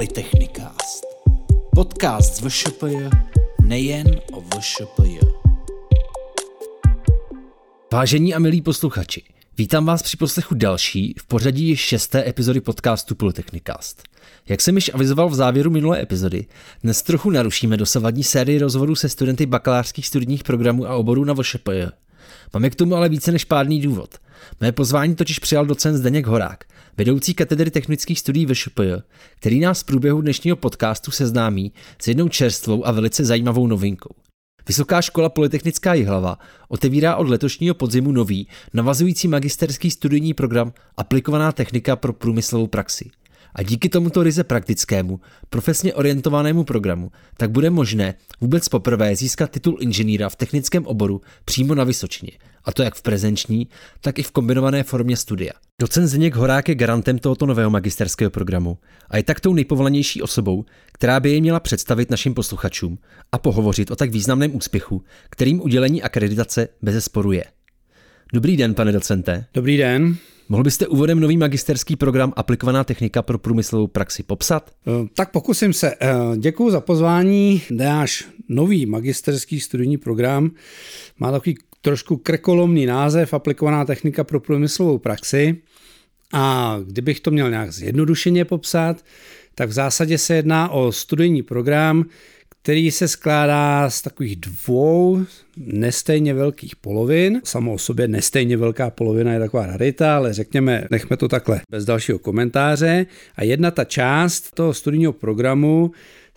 Polytechnikast. Podcast z VŠPJ nejen o VŠPJ. Vážení a milí posluchači, vítám vás při poslechu další v pořadí šesté epizody podcastu Polytechnikast. Jak jsem již avizoval v závěru minulé epizody, dnes trochu narušíme dosavadní sérii rozhovorů se studenty bakalářských studijních programů a oborů na VŠPJ. Máme k tomu ale více než pádný důvod. Mé pozvání totiž přijal docent Zdeněk Horák, vedoucí katedry technických studií VŠPJ, který nás v průběhu dnešního podcastu seznámí s jednou čerstvou a velice zajímavou novinkou. Vysoká škola Polytechnická Jihlava otevírá od letošního podzimu nový, navazující magisterský studijní program Aplikovaná technika pro průmyslovou praxi. A díky tomuto ryze praktickému, profesně orientovanému programu, tak bude možné vůbec poprvé získat titul inženýra v technickém oboru přímo na Vysočině, a to jak v prezenční, tak i v kombinované formě studia. Docent Zdeněk Horák je garantem tohoto nového magisterského programu a je tak tou nejpovolanější osobou, která by jej měla představit našim posluchačům a pohovořit o tak významném úspěchu, kterým udělení akreditace bez sporu je. Dobrý den, pane docente. Dobrý den. Mohl byste úvodem nový magisterský program Aplikovaná technika pro průmyslovou praxi popsat? Eh, tak pokusím se. Eh, Děkuji za pozvání. Náš nový magisterský studijní program má takový trošku krekolomný název Aplikovaná technika pro průmyslovou praxi. A kdybych to měl nějak zjednodušeně popsat, tak v zásadě se jedná o studijní program, který se skládá z takových dvou nestejně velkých polovin. Samo o sobě nestejně velká polovina je taková rarita, ale řekněme, nechme to takhle bez dalšího komentáře. A jedna ta část toho studijního programu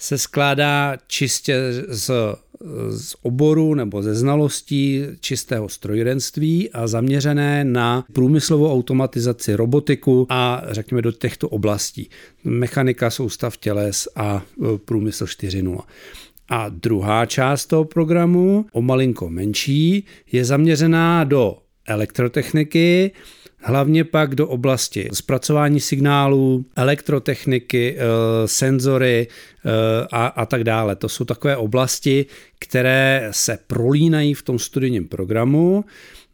se skládá čistě z, z oboru nebo ze znalostí čistého strojírenství a zaměřené na průmyslovou automatizaci, robotiku a řekněme do těchto oblastí. Mechanika, soustav těles a e, průmysl 4.0. A druhá část toho programu, o malinko menší, je zaměřená do elektrotechniky, hlavně pak do oblasti zpracování signálů, elektrotechniky, eh, senzory eh, a, a tak dále. To jsou takové oblasti, které se prolínají v tom studijním programu.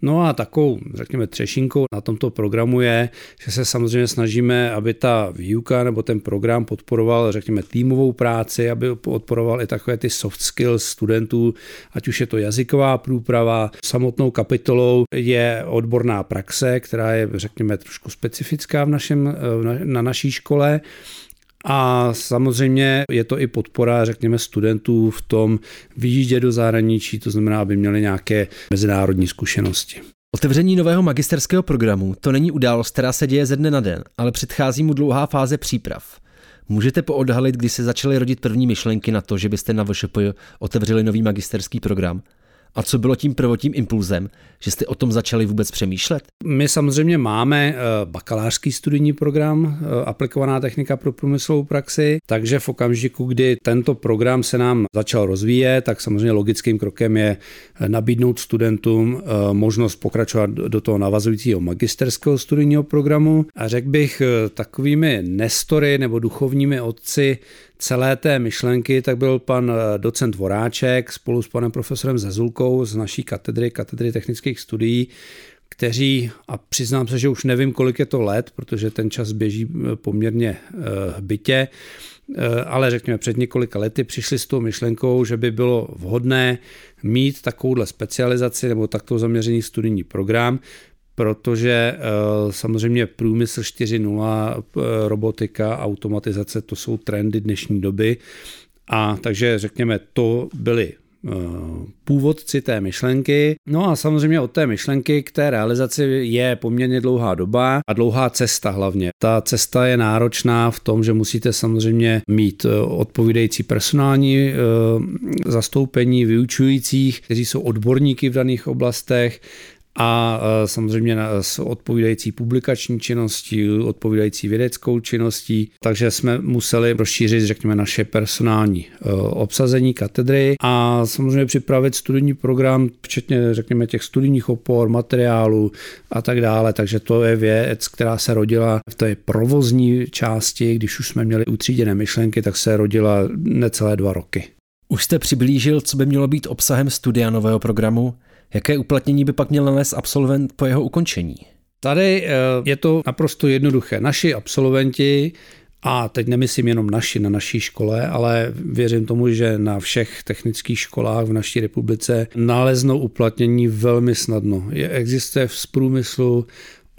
No a takovou, řekněme, třešinkou na tomto programu je, že se samozřejmě snažíme, aby ta výuka nebo ten program podporoval, řekněme, týmovou práci, aby podporoval i takové ty soft skills studentů, ať už je to jazyková průprava. Samotnou kapitolou je odborná praxe, která je, řekněme, trošku specifická v našem, na naší škole. A samozřejmě je to i podpora, řekněme, studentů v tom vyjíždět do zahraničí, to znamená, aby měli nějaké mezinárodní zkušenosti. Otevření nového magisterského programu to není událost, která se děje ze dne na den, ale předchází mu dlouhá fáze příprav. Můžete poodhalit, kdy se začaly rodit první myšlenky na to, že byste na VŠP otevřeli nový magisterský program? A co bylo tím prvotním impulzem, že jste o tom začali vůbec přemýšlet? My samozřejmě máme eh, bakalářský studijní program eh, aplikovaná technika pro průmyslovou praxi, takže v okamžiku, kdy tento program se nám začal rozvíjet, tak samozřejmě logickým krokem je eh, nabídnout studentům možnost pokračovat do toho navazujícího magisterského studijního programu. A řekl bych takovými nestory nebo duchovními otci celé té myšlenky, tak byl pan docent Voráček spolu s panem profesorem Zezulkou z naší katedry, katedry technických studií, kteří, a přiznám se, že už nevím, kolik je to let, protože ten čas běží eh, poměrně eh, bytě, eh, ale řekněme před několika lety přišli s tou myšlenkou, že by bylo vhodné mít takovouhle specializaci nebo takto zaměřený studijní program, protože samozřejmě průmysl 4.0, robotika, automatizace, to jsou trendy dnešní doby. A takže řekněme, to byly původci té myšlenky. No a samozřejmě od té myšlenky k té realizaci je poměrně dlouhá doba a dlouhá cesta hlavně. Ta cesta je náročná v tom, že musíte samozřejmě mít eh, odpovídající personální eh, zastoupení vyučujících, kteří jsou odborníky v daných oblastech, a e, samozřejmě s odpovídající publikační činností, odpovídající vědeckou činností, takže jsme museli rozšířit, řekněme, naše personální e, obsazení katedry a samozřejmě připravit studijní program, včetně, řekněme, těch studijních opor, materiálů a tak dále, takže to je věc, která se rodila v té provozní části, když už jsme měli utříděné myšlenky, tak se rodila necelé dva roky. Už jste přiblížil, co by mělo být obsahem studia nového programu? Jaké uplatnění by pak měl nalézt absolvent po jeho ukončení? Tady eh, je to naprosto jednoduché. Naši absolventi a teď nemyslím jenom naši na naší škole, ale věřím tomu, že na všech technických školách v naší republice naleznou uplatnění velmi snadno. Je, existuje v průmyslu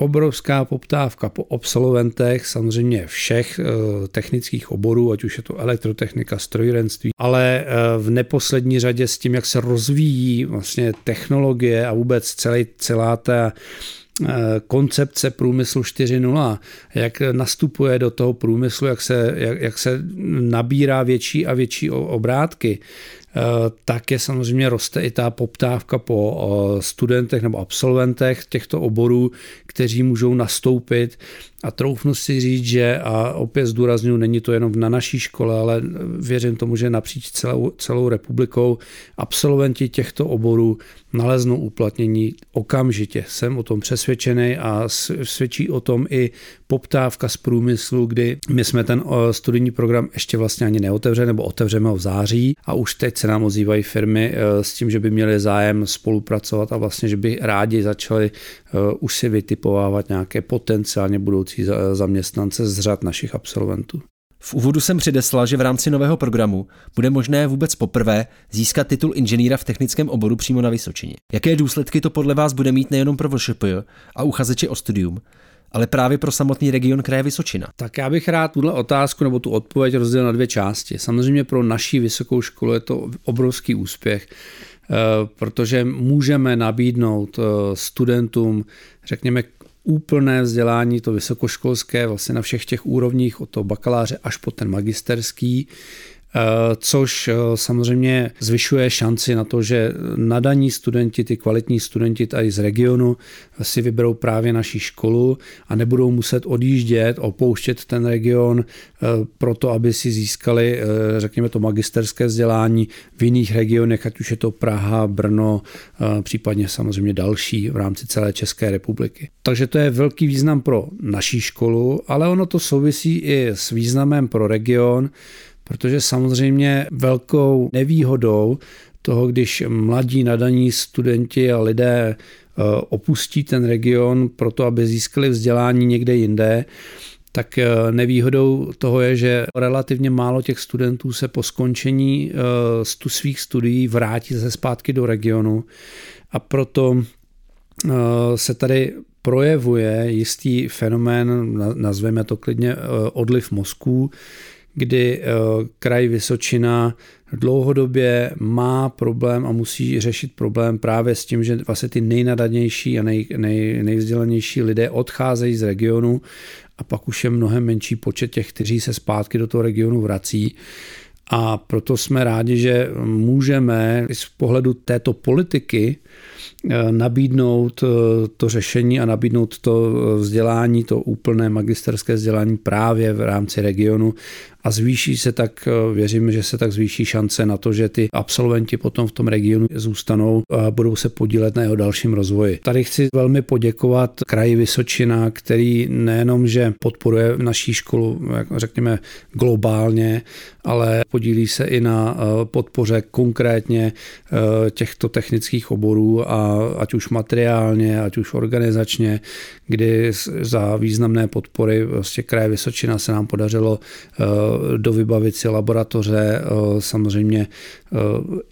obrovská poptávka po absolventech, samozřejmě všech eh, technických oborů, ať už je to elektrotechnika, strojírenství, ale eh, v neposlední řadě s tím, jak se rozvíjí vlastně technologie a vůbec celý, celá ta eh, koncepce průmyslu 4.0, jak nastupuje do toho průmyslu, jak se, jak, jak se nabírá větší a větší obrátky, tak je samozřejmě roste i ta poptávka po studentech nebo absolventech těchto oborů, kteří můžou nastoupit a troufnu si říct, že a opět zdůraznuju, není to jenom na naší škole, ale věřím tomu, že napříč celou, celou republikou absolventi těchto oborů naleznou uplatnění okamžitě. Jsem o tom přesvědčený a svědčí o tom i poptávka z průmyslu, kdy my jsme ten studijní program ještě vlastně ani neotevřeli, nebo otevřeme ho v září a už teď se nám ozývají firmy e, s tím, že by měli zájem spolupracovat a vlastně, že by rádi začali e, už si vytipovávat nějaké potenciálně budoucí zaměstnance z řad našich absolventů. V úvodu jsem předeslal, že v rámci nového programu bude možné vůbec poprvé získat titul inženýra v technickém oboru přímo na Vysočině. Jaké důsledky to podle vás bude mít nejenom pro VŠP a uchazeči o studium, ale právě pro samotný region kraje Vysočina? Tak já bych rád tuhle otázku nebo tu odpověď rozdělil na dvě části. Samozřejmě pro naší vysokou školu je to obrovský úspěch, protože můžeme nabídnout eh, studentům, řekněme, úplné vzdělání, to vysokoškolské, vlastně na všech těch úrovních, od toho bakaláře až po ten magisterský, Eh, což eh, samozřejmě zvyšuje šanci na to, že nadaní studenti, ty kvalitní studenti tady z regionu si vyberou právě naší školu a nebudou muset odjíždět, opouštět ten region eh, proto, aby si získali, řekněme to magisterské vzdělání v jiných regionech, ať už je to Praha, Brno, případně samozřejmě další v rámci celé České republiky. Takže to je velký význam pro naší školu, ale ono to souvisí i s významem pro region, protože samozřejmě velkou nevýhodou toho, když mladí nadaní studenti a lidé eh, opustí ten region proto, aby získali vzdělání někde jinde, tak eh, nevýhodou toho je, že relativně málo těch studentů se po skončení eh, svých studií vrátí se zpátky do regionu. A proto se tady projevuje jistý fenomén, nazveme to klidně odliv mozků, kdy eh, kraj Vysočina dlouhodobě má problém a musí řešit problém právě s tím, že vlastně ty nejnadanější a nej, nej, nejvzdělanější lidé odcházejí z regionu a pak už je mnohem menší počet těch, kteří se zpátky do toho regionu vrací. A proto jsme rádi, že můžeme z pohledu této politiky Eh, nabídnout eh, to řešení a nabídnout to vzdělání, to úplné magisterské vzdělání právě v rámci regionu a zvýší se tak, věříme, že se tak zvýší šance na to, že ty absolventi potom v tom regionu zůstanou a budou se podílet na jeho dalším rozvoji. Tady chci velmi poděkovat kraji Vysočina, který nejenom, že podporuje naší školu, jak řekněme, globálně, ale podílí se i na podpoře konkrétně těchto technických oborů a ať už materiálně, ať už organizačně, kdy za významné podpory vlastně kraje Vysočina se nám podařilo eh, dovybavit si laboratoře, eh, samozřejmě eh,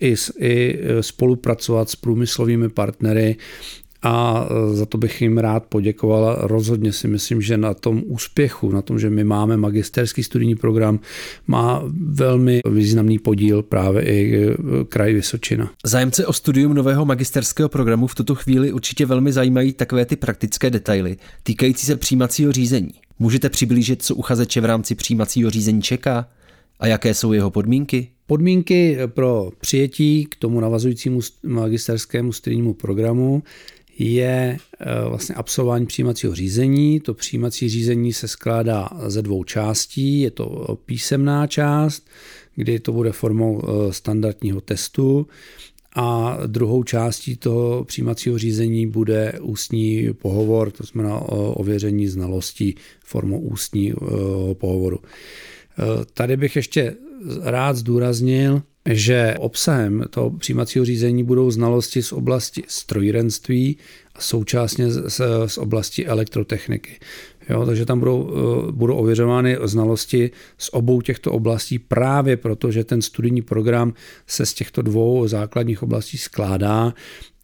i, i spolupracovat s průmyslovými partnery a e, za to bych jim rád poděkoval. Rozhodně si myslím, že na tom úspěchu, na tom, že my máme magisterský studijní program, má velmi významný podíl právě i e, kraj Vysočina. Zájemce o studium nového magisterského programu v tuto chvíli určitě velmi zajímají takové ty praktické detaily týkající se přijímacího řízení. Můžete přiblížit, co uchazeče v rámci přijímacího řízení čeká a jaké jsou jeho podmínky? Podmínky pro přijetí k tomu navazujícímu magisterskému studijnímu programu je eh, vlastně absolvování přijímacího řízení. To přijímací řízení se skládá ze dvou částí. Je to písemná část, kdy to bude formou eh, standardního testu a druhou částí toho přijímacího řízení bude ústní pohovor, to znamená ověření znalostí formou ústního pohovoru. Eh, tady bych ještě rád zdůraznil, že obsahem toho přijímacího řízení budou znalosti z oblasti strojírenství a současně z, z, oblasti elektrotechniky. Jo, takže tam budou, eh, budou ověřovány znalosti z obou těchto oblastí právě proto, že ten studijní program se z těchto dvou základních oblastí skládá.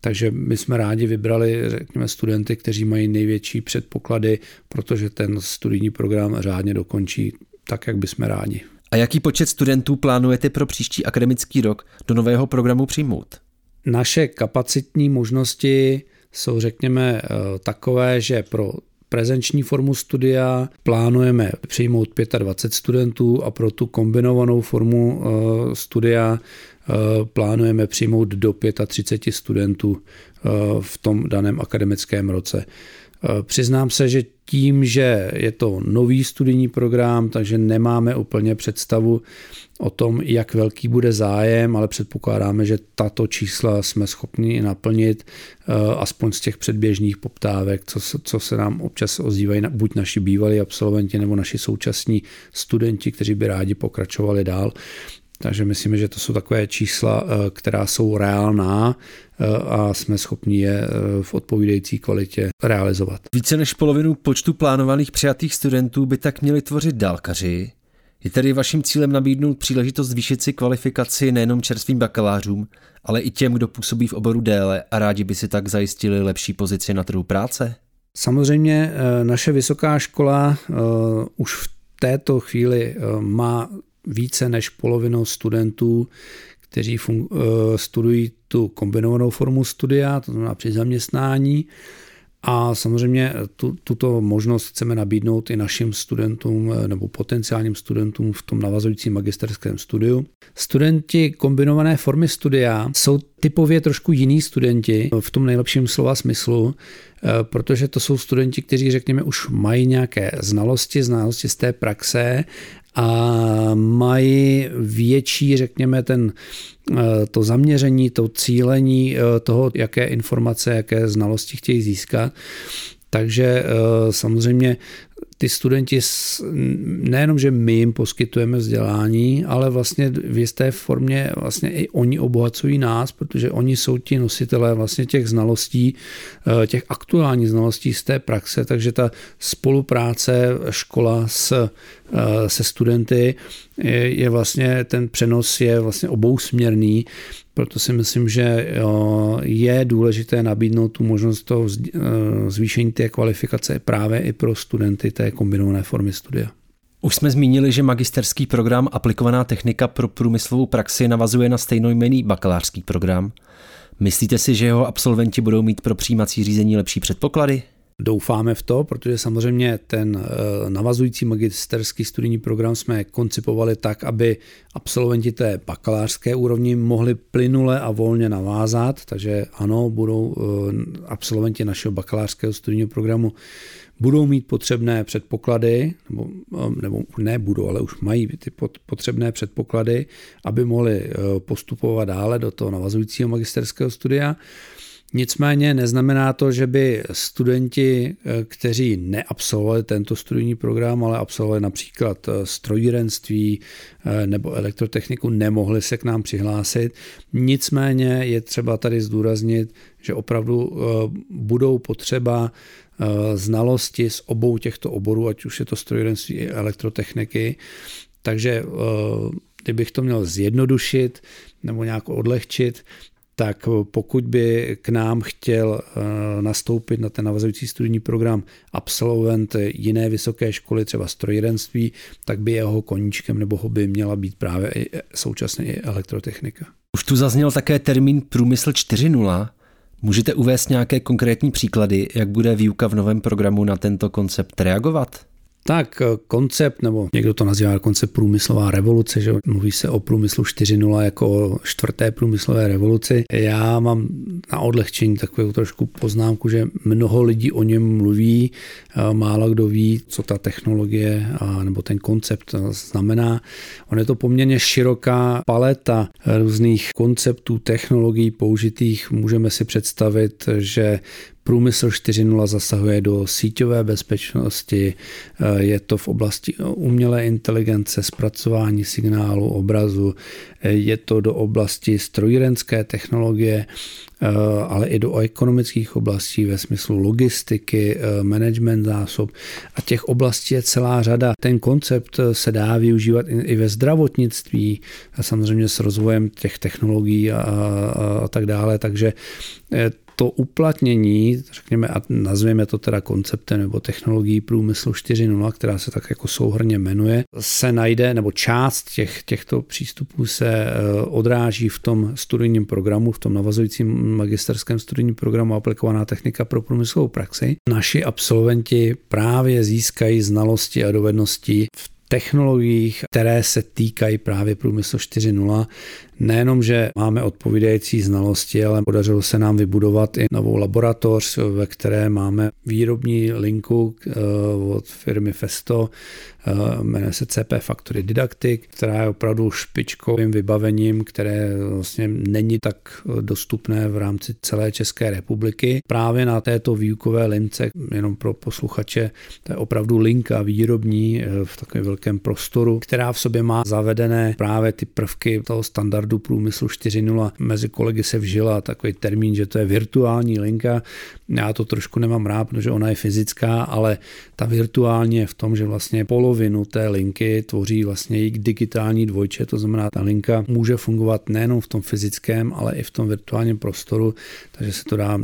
Takže my jsme rádi vybrali, řekněme, studenty, kteří mají největší předpoklady, protože ten studijní program řádně dokončí tak, jak bychom rádi. A jaký počet studentů plánujete pro příští akademický rok do nového programu přijmout? Naše kapacitní možnosti jsou, řekněme, eh, takové, že pro prezenční formu studia plánujeme přijmout 25 studentů a pro tu kombinovanou formu eh, studia eh, plánujeme přijmout do 35 studentů v tom daném akademickém roce. Přiznám se, že tím, že je to nový studijní program, takže nemáme úplně představu o tom, jak velký bude zájem, ale předpokládáme, že tato čísla jsme schopni naplnit, eh, aspoň z těch předběžných poptávek, co, co se nám občas ozývají buď naši bývalí absolventi nebo naši současní studenti, kteří by rádi pokračovali dál. Takže myslíme, že to jsou takové čísla, eh, která jsou reálná eh, a jsme schopni je eh, v odpovídající kvalitě realizovat. Více než polovinu počtu plánovaných přijatých studentů by tak měli tvořit dálkaři. Je tedy vaším cílem nabídnout příležitost zvýšit si kvalifikaci nejenom čerstvým bakalářům, ale i těm, kdo působí v oboru déle a rádi by si tak zajistili lepší pozici na trhu práce? Samozřejmě naše vysoká škola už v této chvíli má více než polovinu studentů, kteří fun- eh, studují tu kombinovanou formu studia, to znamená při zaměstnání. A samozřejmě tu, tuto možnost chceme nabídnout i našim studentům eh, nebo potenciálním studentům v tom navazujícím magisterském studiu. Studenti kombinované formy studia jsou typově trošku jiný studenti v tom nejlepším slova smyslu, eh, protože to jsou studenti, kteří, řekněme, už mají nějaké znalosti, znalosti z té praxe a mají větší, řekněme, ten, eh, to zaměření, to cílení eh, toho, jaké informace, jaké znalosti chtějí získat. Takže eh, samozřejmě ty studenti, nejenom, že my jim poskytujeme vzdělání, ale vlastně v jisté formě vlastně i oni obohacují nás, protože oni jsou ti nositelé vlastně těch znalostí, eh, těch aktuálních znalostí z té praxe, takže ta spolupráce škola s, eh, se studenty je, vlastně, ten přenos je vlastně obousměrný, proto si myslím, že je důležité nabídnout tu možnost toho eh, zvýšení té kvalifikace právě i pro studenty té kombinované formy studia. Už jsme zmínili, že magisterský program Aplikovaná technika pro průmyslovou praxi navazuje na stejnojmený bakalářský program. Myslíte si, že jeho absolventi budou mít pro přijímací řízení lepší předpoklady? Doufáme v to, protože samozřejmě ten eh, navazující magisterský studijní program jsme koncipovali tak, aby absolventi té bakalářské úrovni mohli plynule a volně navázat, takže ano, budou eh, absolventi našeho bakalářského studijního programu budou mít potřebné předpoklady, nebo, eh, nebo ne budou, ale už mají ty potřebné předpoklady, aby mohli postupovat dále do toho navazujícího magisterského studia. Nicméně neznamená to, že by studenti, eh, kteří neabsolvovali tento studijní program, ale absolvovali například eh, strojírenství eh, nebo elektrotechniku, nemohli se k nám přihlásit. Nicméně je třeba tady zdůraznit, že opravdu budou potřeba znalosti z obou těchto oborů, ať už je to strojírenství i elektrotechniky. Takže kdybych to měl zjednodušit nebo nějak odlehčit, tak pokud by k nám chtěl eh, nastoupit na ten navazující studijní program absolvent jiné vysoké školy, třeba strojírenství, tak by jeho koníčkem nebo hobby měla být právě i současně i elektrotechnika. Už tu zazněl také termín Průmysl 4.0. Můžete uvést nějaké konkrétní příklady, jak bude výuka v novém programu na tento koncept reagovat? Tak eh, koncept, nebo někdo to nazývá koncept průmyslová revoluce, že mluví se o průmyslu 4.0 jako o čtvrté průmyslové revoluci. Já mám na odlehčení takovou trošku poznámku, že mnoho lidí o něm mluví, eh, málo kdo ví, co ta technologie a, nebo ten koncept znamená. On je to poměrně široká paleta různých konceptů, technologií použitých. Můžeme si představit, že Průmysl 4.0 zasahuje do síťové bezpečnosti, eh, je to v oblasti umělé inteligence, zpracování signálu, obrazu, eh, je to do oblasti strojírenské technologie, eh, ale i do ekonomických oblastí ve smyslu logistiky, management zásob. A těch oblastí je celá řada. Ten koncept se dá využívat i ve zdravotnictví, a samozřejmě s rozvojem těch technologií a, a, a tak dále, takže to uplatnění, řekněme, a nazvěme to teda konceptem nebo technologií průmyslu 4.0, která se tak jako souhrně jmenuje, se najde, nebo část těch, těchto přístupů se eh, odráží v tom studijním programu, v tom navazujícím magisterském studijním programu aplikovaná technika pro průmyslovou praxi. Naši absolventi právě získají znalosti a dovednosti v technologiích, které se týkají právě průmyslu 4.0. Nejenom, že máme odpovídající znalosti, ale podařilo se nám vybudovat i novou laboratoř, ve které máme výrobní linku eh, od firmy Festo, eh, jmenuje se CP Factory Didactic, která je opravdu špičkovým vybavením, které vlastně není tak dostupné v rámci celé České republiky. Právě na této výukové lince, jenom pro posluchače, to je opravdu linka výrobní eh, v takovém velkém prostoru, která v sobě má zavedené právě ty prvky toho standardu průmyslu 4.0. Mezi kolegy se vžila takový termín, že to je virtuální linka. Já to trošku nemám rád, protože ona je fyzická, ale ta virtuální je v tom, že vlastně polovinu té linky tvoří vlastně i digitální dvojče, to znamená, ta linka může fungovat nejenom v tom fyzickém, ale i v tom virtuálním prostoru, takže se to dá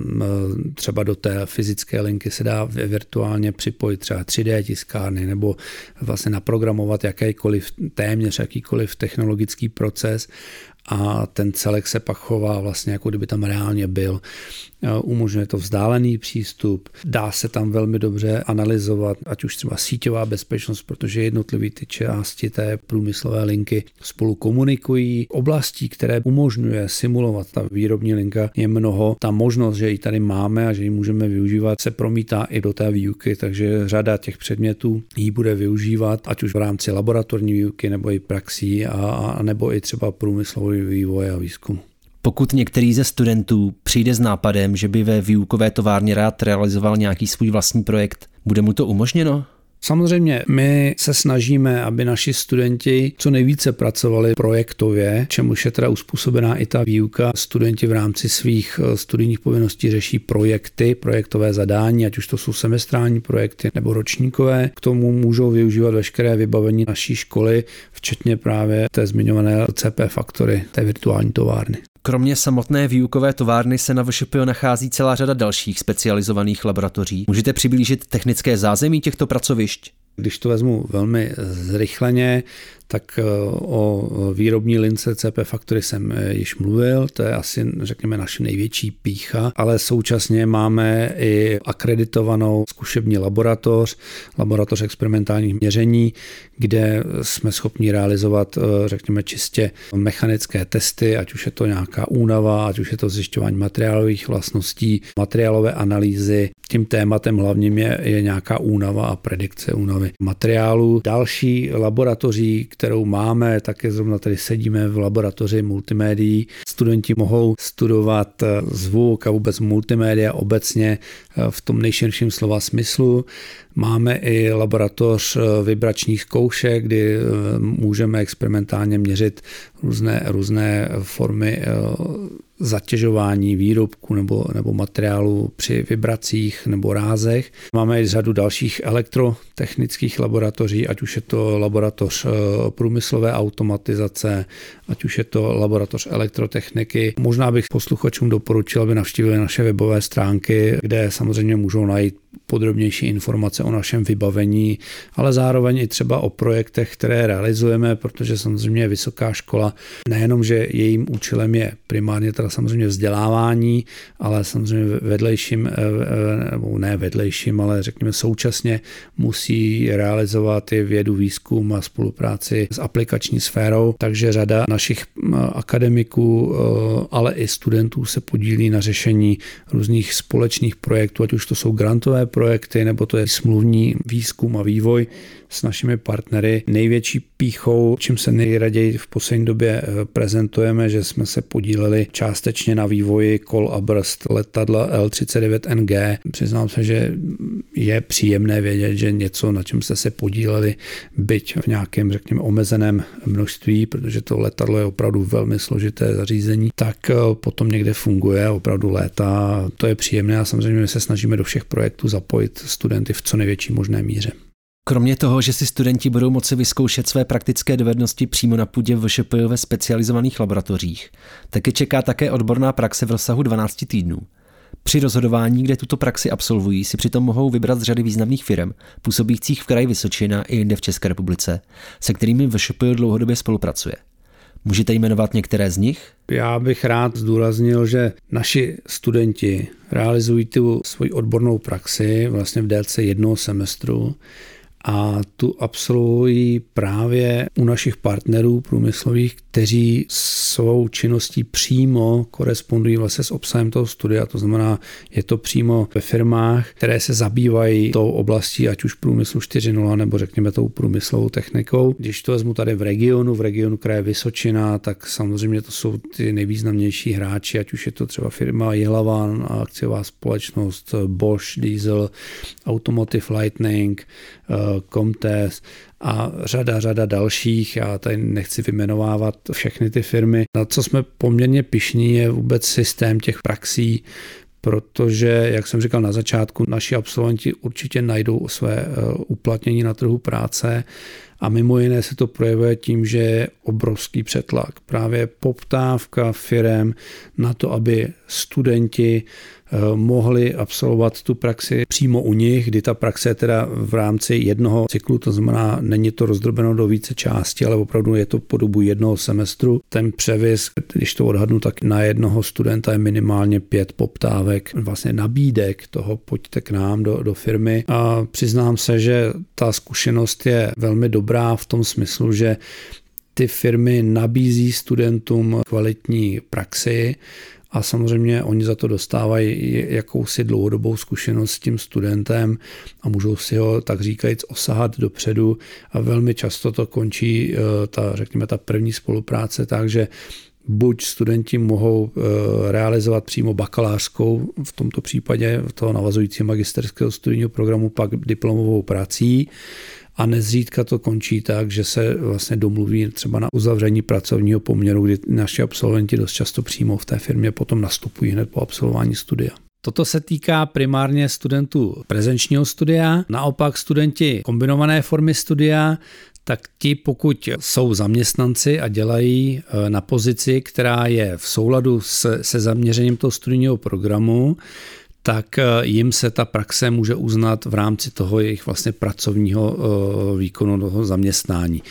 třeba do té fyzické linky se dá virtuálně připojit třeba 3D tiskárny nebo vlastně naprogramovat jakýkoliv, téměř jakýkoliv technologický proces a ten celek se pak chová vlastně jako kdyby tam reálně byl. Umožňuje to vzdálený přístup, dá se tam velmi dobře analyzovat, ať už třeba síťová bezpečnost, protože jednotlivé ty části té průmyslové linky spolu komunikují. Oblastí, které umožňuje simulovat ta výrobní linka, je mnoho. Ta možnost, že ji tady máme a že ji můžeme využívat, se promítá i do té výuky, takže řada těch předmětů ji bude využívat, ať už v rámci laboratorní výuky nebo i praxí, a, a nebo i třeba průmyslový vývoj a výzkum. Pokud některý ze studentů přijde s nápadem, že by ve výukové továrně rád realizoval nějaký svůj vlastní projekt, bude mu to umožněno? Samozřejmě my se snažíme, aby naši studenti co nejvíce pracovali projektově, čemuž je teda uspůsobená i ta výuka. Studenti v rámci svých eh, studijních povinností řeší projekty, projektové zadání, ať už to jsou semestrální projekty nebo ročníkové. K tomu můžou využívat veškeré vybavení naší školy, včetně právě té zmiňované CP Factory, té virtuální továrny. Kromě samotné výukové továrny se na VŠPO nachází celá řada dalších specializovaných laboratoří. Můžete přiblížit technické zázemí těchto pracovišť? Když to vezmu velmi zrychleně, tak eh, o výrobní lince CP Factory jsem eh, již mluvil, to je asi, řekněme, naše největší pícha, ale současně máme i akreditovanou zkušební laboratoř, laboratoř experimentálních měření, kde jsme schopni realizovat, eh, řekněme, čistě mechanické testy, ať už je to nějaká únava, ať už je to zjišťování materiálových vlastností, materiálové analýzy. Tím tématem hlavním je, je nějaká únava a predikce únavy materiálu. Další laboratoří, kterou máme, tak je zrovna tady sedíme v laboratoři multimédií. Studenti mohou studovat eh, zvuk a vůbec multimédia obecně eh, v tom nejširším slova smyslu. Máme i laboratoř eh, vibračních zkoušek, kdy můžeme experimentálně měřit různé, různé formy zatěžování výrobku nebo, nebo materiálu při vibracích nebo rázech. Máme i řadu dalších elektrotechnických laboratoří, ať už je to laboratoř eh, průmyslové automatizace, ať už je to laboratoř elektrotechniky. Možná bych posluchačům doporučil, aby navštívili naše webové stránky, kde samozřejmě můžou najít podrobnější informace o našem vybavení, ale zároveň i třeba o projektech, které realizujeme, protože samozřejmě vysoká škola. Nejenom, že jejím účelem je primárně teda samozřejmě vzdělávání, ale samozřejmě vedlejším, eh, eh, nebo ne vedlejším, ale řekněme současně musí realizovat i vědu, výzkum a spolupráci s aplikační sférou, takže řada našich eh, akademiků, ale i studentů se podílí na řešení různých společných projektů, ať už to jsou grantové projekty, nebo to je smluvní smluvní výzkum a vývoj s našimi partnery. Největší píchou, čím se nejraději v poslední době eh, prezentujeme, že jsme se podíleli částečně na vývoji kol a brzd letadla L-39NG. Přiznám se, že je příjemné vědět, že něco, na čem jste se podíleli, byť v nějakém, řekněme, omezeném množství, protože to letadlo je opravdu velmi složité zařízení, tak eh, potom někde funguje, opravdu léta. To je příjemné a samozřejmě my se snažíme do všech projektů zapojit studenty v co největší možné míře. Kromě toho, že si studenti budou moci vyzkoušet své praktické dovednosti přímo na půdě VŠP ve specializovaných laboratořích, taky čeká také odborná praxe v rozsahu 12 týdnů. Při rozhodování, kde tuto praxi absolvují, si přitom mohou vybrat z řady významných firm, působících v kraji Vysočina i jinde v České republice, se kterými VŠP dlouhodobě spolupracuje. Můžete jmenovat některé z nich? Já bych rád zdůraznil, že naši studenti realizují tu svoji odbornou praxi vlastně v délce jednoho semestru a tu absolvují právě u našich partnerů průmyslových, kteří svou činností přímo korespondují vlastně s obsahem toho studia, to znamená, je to přímo ve firmách, které se zabývají tou oblastí, ať už průmyslu 4.0 nebo řekněme tou průmyslovou technikou. Když to vezmu tady v regionu, v regionu kraje Vysočina, tak samozřejmě to jsou ty nejvýznamnější hráči, ať už je to třeba firma Jihlavan, akciová společnost Bosch, Diesel, Automotive Lightning, Comtes a řada, řada dalších. Já tady nechci vymenovávat všechny ty firmy. Na co jsme poměrně pišní je vůbec systém těch praxí, protože, jak jsem říkal na začátku, naši absolventi určitě najdou své eh, uplatnění na trhu práce a mimo jiné se to projevuje tím, že je obrovský přetlak. Právě poptávka firem na to, aby studenti Eh, mohli absolvovat tu praxi přímo u nich, kdy ta praxe je teda v rámci jednoho cyklu, to znamená, není to rozdrobeno do více částí, ale opravdu je to po dobu jednoho semestru. Ten převis, když to odhadnu, tak na jednoho studenta je minimálně pět poptávek, vlastně nabídek toho pojďte k nám do, do firmy. A přiznám se, že ta zkušenost je velmi dobrá v tom smyslu, že ty firmy nabízí studentům kvalitní praxi, a samozřejmě oni za to dostávají jakousi dlouhodobou zkušenost s tím studentem a můžou si ho tak říkajíc osahat dopředu a velmi často to končí eh, ta, řekněme, ta první spolupráce takže buď studenti mohou eh, realizovat přímo bakalářskou, v tomto případě toho navazujícího magisterského studijního programu, pak diplomovou prací, a nezřídka to končí tak, že se vlastně domluví třeba na uzavření pracovního poměru, kdy naši absolventi dost často přímo v té firmě potom nastupují hned po absolvování studia. Toto se týká primárně studentů prezenčního studia, naopak studenti kombinované formy studia tak ti, pokud jsou zaměstnanci a dělají eh, na pozici, která je v souladu se, se zaměřením toho studijního programu, tak eh, jim se ta praxe může uznat v rámci toho jejich vlastně pracovního eh, výkonu, toho zaměstnání.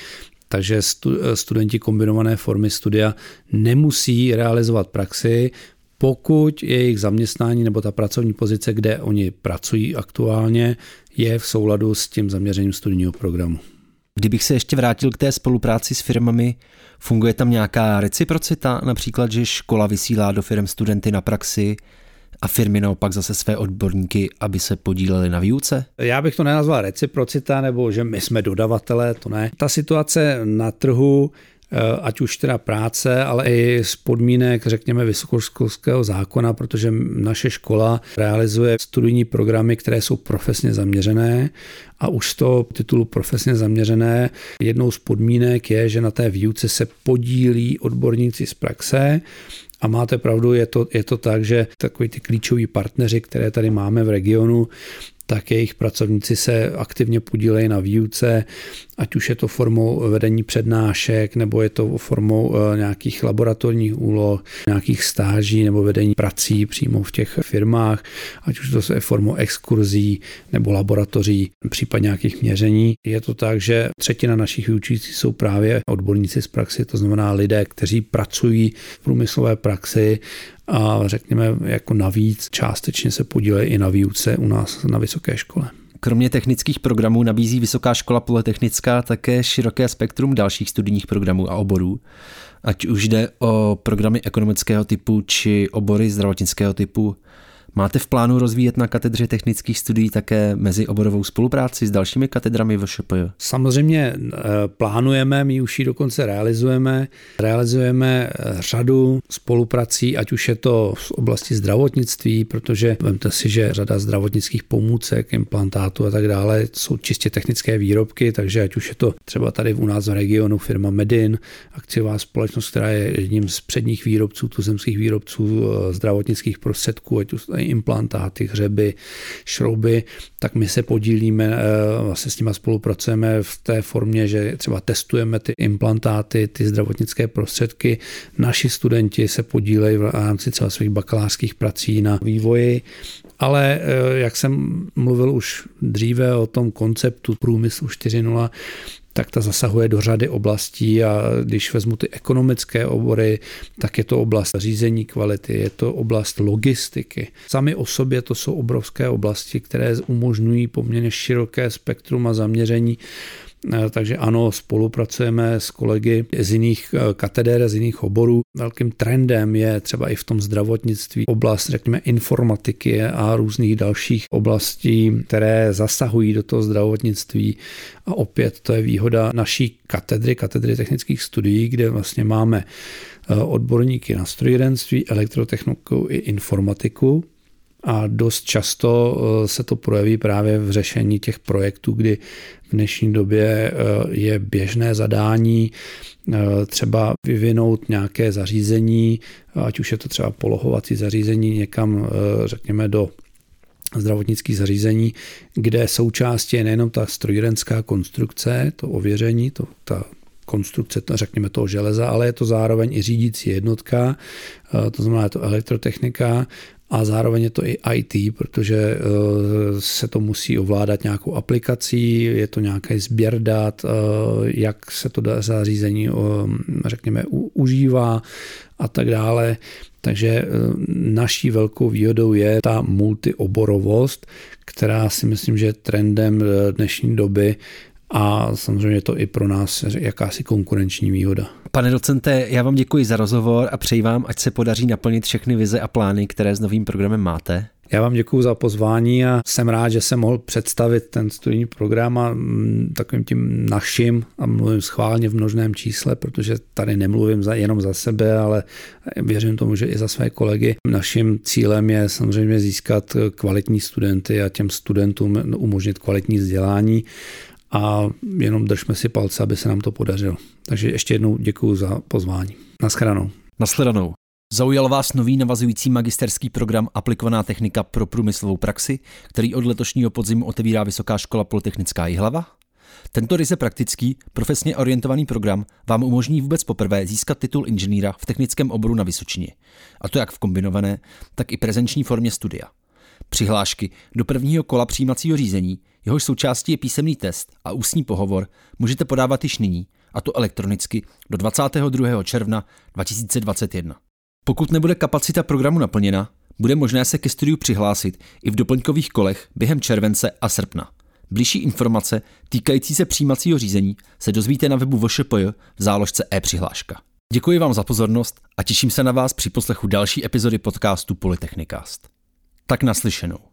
Takže eh, studenti kombinované formy studia nemusí realizovat praxi, pokud jejich zaměstnání nebo ta pracovní pozice, kde oni pracují aktuálně, je v souladu s tím zaměřením studijního programu. Kdybych se ještě vrátil k té spolupráci s firmami, funguje tam nějaká reciprocita, například, že škola vysílá do firm studenty na praxi a firmy naopak zase své odborníky, aby se podíleli na výuce? Já bych to nenazval reciprocita, nebo že my jsme dodavatelé, to ne. Ta situace na trhu eh, ať už teda práce, ale i z podmínek, řekněme, vysokoškolského zákona, protože naše škola realizuje studijní programy, které jsou profesně zaměřené a už toho titulu profesně zaměřené jednou z podmínek je, že na té výuce se podílí odborníci z praxe a máte pravdu, je to, je to tak, že takový ty klíčoví partneři, které tady máme v regionu, tak jejich pracovníci se aktivně podílejí na výuce, ať už je to formou vedení přednášek, nebo je to formou eh, nějakých laboratorních úloh, nějakých stáží nebo vedení prací přímo v těch firmách, ať už to je formou exkurzí nebo laboratoří, případně nějakých měření. Je to tak, že třetina našich vyučujících jsou právě odborníci z praxi, to znamená lidé, kteří pracují v průmyslové praxi a řekněme jako navíc částečně se podílejí i na výuce u nás na vysoké škole. Kromě technických programů nabízí Vysoká škola Polytechnická také široké spektrum dalších studijních programů a oborů, ať už jde o programy ekonomického typu či obory zdravotnického typu. Máte v plánu rozvíjet na katedře technických studií také mezioborovou spolupráci s dalšími katedrami VŠPJ? Samozřejmě eh, plánujeme, my už ji dokonce realizujeme. Realizujeme eh, řadu spoluprací, ať už je to z oblasti zdravotnictví, protože vemte si, že řada zdravotnických pomůcek, implantátů a tak dále jsou čistě technické výrobky, takže ať už je to třeba tady u nás v regionu firma Medin, akciová společnost, která je jedním z předních výrobců, tuzemských výrobců eh, zdravotnických prostředků, ať už implantáty, hřeby, šrouby, tak my se podílíme, eh, vlastně s nimi spolupracujeme v té formě, že třeba testujeme ty implantáty, ty zdravotnické prostředky. Naši studenti se podílejí v rámci třeba svých bakalářských prací na vývoji ale eh, jak jsem mluvil už dříve o tom konceptu průmyslu 4.0, tak ta zasahuje do řady oblastí a když vezmu ty ekonomické obory, tak je to oblast řízení kvality, je to oblast logistiky. Sami o sobě to jsou obrovské oblasti, které umožňují poměrně široké spektrum a zaměření takže ano, spolupracujeme s kolegy z jiných eh, katedr, z jiných oborů. Velkým trendem je třeba i v tom zdravotnictví oblast, řekněme, informatiky a různých dalších oblastí, které zasahují do toho zdravotnictví. A opět to je výhoda naší katedry, katedry technických studií, kde vlastně máme eh, odborníky na strojírenství, elektrotechniku i informatiku, a dost často eh, se to projeví právě v řešení těch projektů, kdy v dnešní době eh, je běžné zadání eh, třeba vyvinout nějaké zařízení, ať už je to třeba polohovací zařízení někam, řekněme, do zdravotnických zařízení, kde součástí je nejenom ta strojírenská konstrukce, to ověření, to, ta konstrukce, řekněme toho železa, ale je to zároveň i řídící jednotka, to znamená je to elektrotechnika a zároveň je to i IT, protože eh, se to musí ovládat nějakou aplikací, je to nějaký sběr dat, eh, jak se to zařízení, eh, řekněme, užívá a tak dále. Takže naší velkou výhodou je ta multioborovost, která si myslím, že trendem dnešní doby a samozřejmě to i pro nás jakási konkurenční výhoda. Pane docente, já vám děkuji za rozhovor a přeji vám, ať se podaří naplnit všechny vize a plány, které s novým programem máte. Já vám děkuji za pozvání a jsem rád, že jsem mohl představit ten studijní program a mm, takovým tím naším, a mluvím schválně v množném čísle, protože tady nemluvím za, jenom za sebe, ale věřím tomu, že i za své kolegy. Naším cílem je samozřejmě získat kvalitní studenty a těm studentům umožnit kvalitní vzdělání a jenom držme si palce, aby se nám to podařilo. Takže ještě jednou děkuji za pozvání. Naschledanou. Naschledanou. Zaujal vás nový navazující magisterský program Aplikovaná technika pro průmyslovou praxi, který od letošního podzimu otevírá Vysoká škola Polytechnická Jihlava? Tento ryze praktický, profesně orientovaný program vám umožní vůbec poprvé získat titul inženýra v technickém oboru na Vysočině. A to jak v kombinované, tak i prezenční formě studia. Přihlášky do prvního kola přijímacího řízení, jehož součástí je písemný test a ústní pohovor, můžete podávat již nyní, a to elektronicky do 22. června 2021. Pokud nebude kapacita programu naplněna, bude možné se ke studiu přihlásit i v doplňkových kolech během července a srpna. Blížší informace týkající se přijímacího řízení se dozvíte na webu VŠPJ v záložce e-přihláška. Děkuji vám za pozornost a těším se na vás při poslechu další epizody podcastu Polytechnicast. Tak naslyšenou.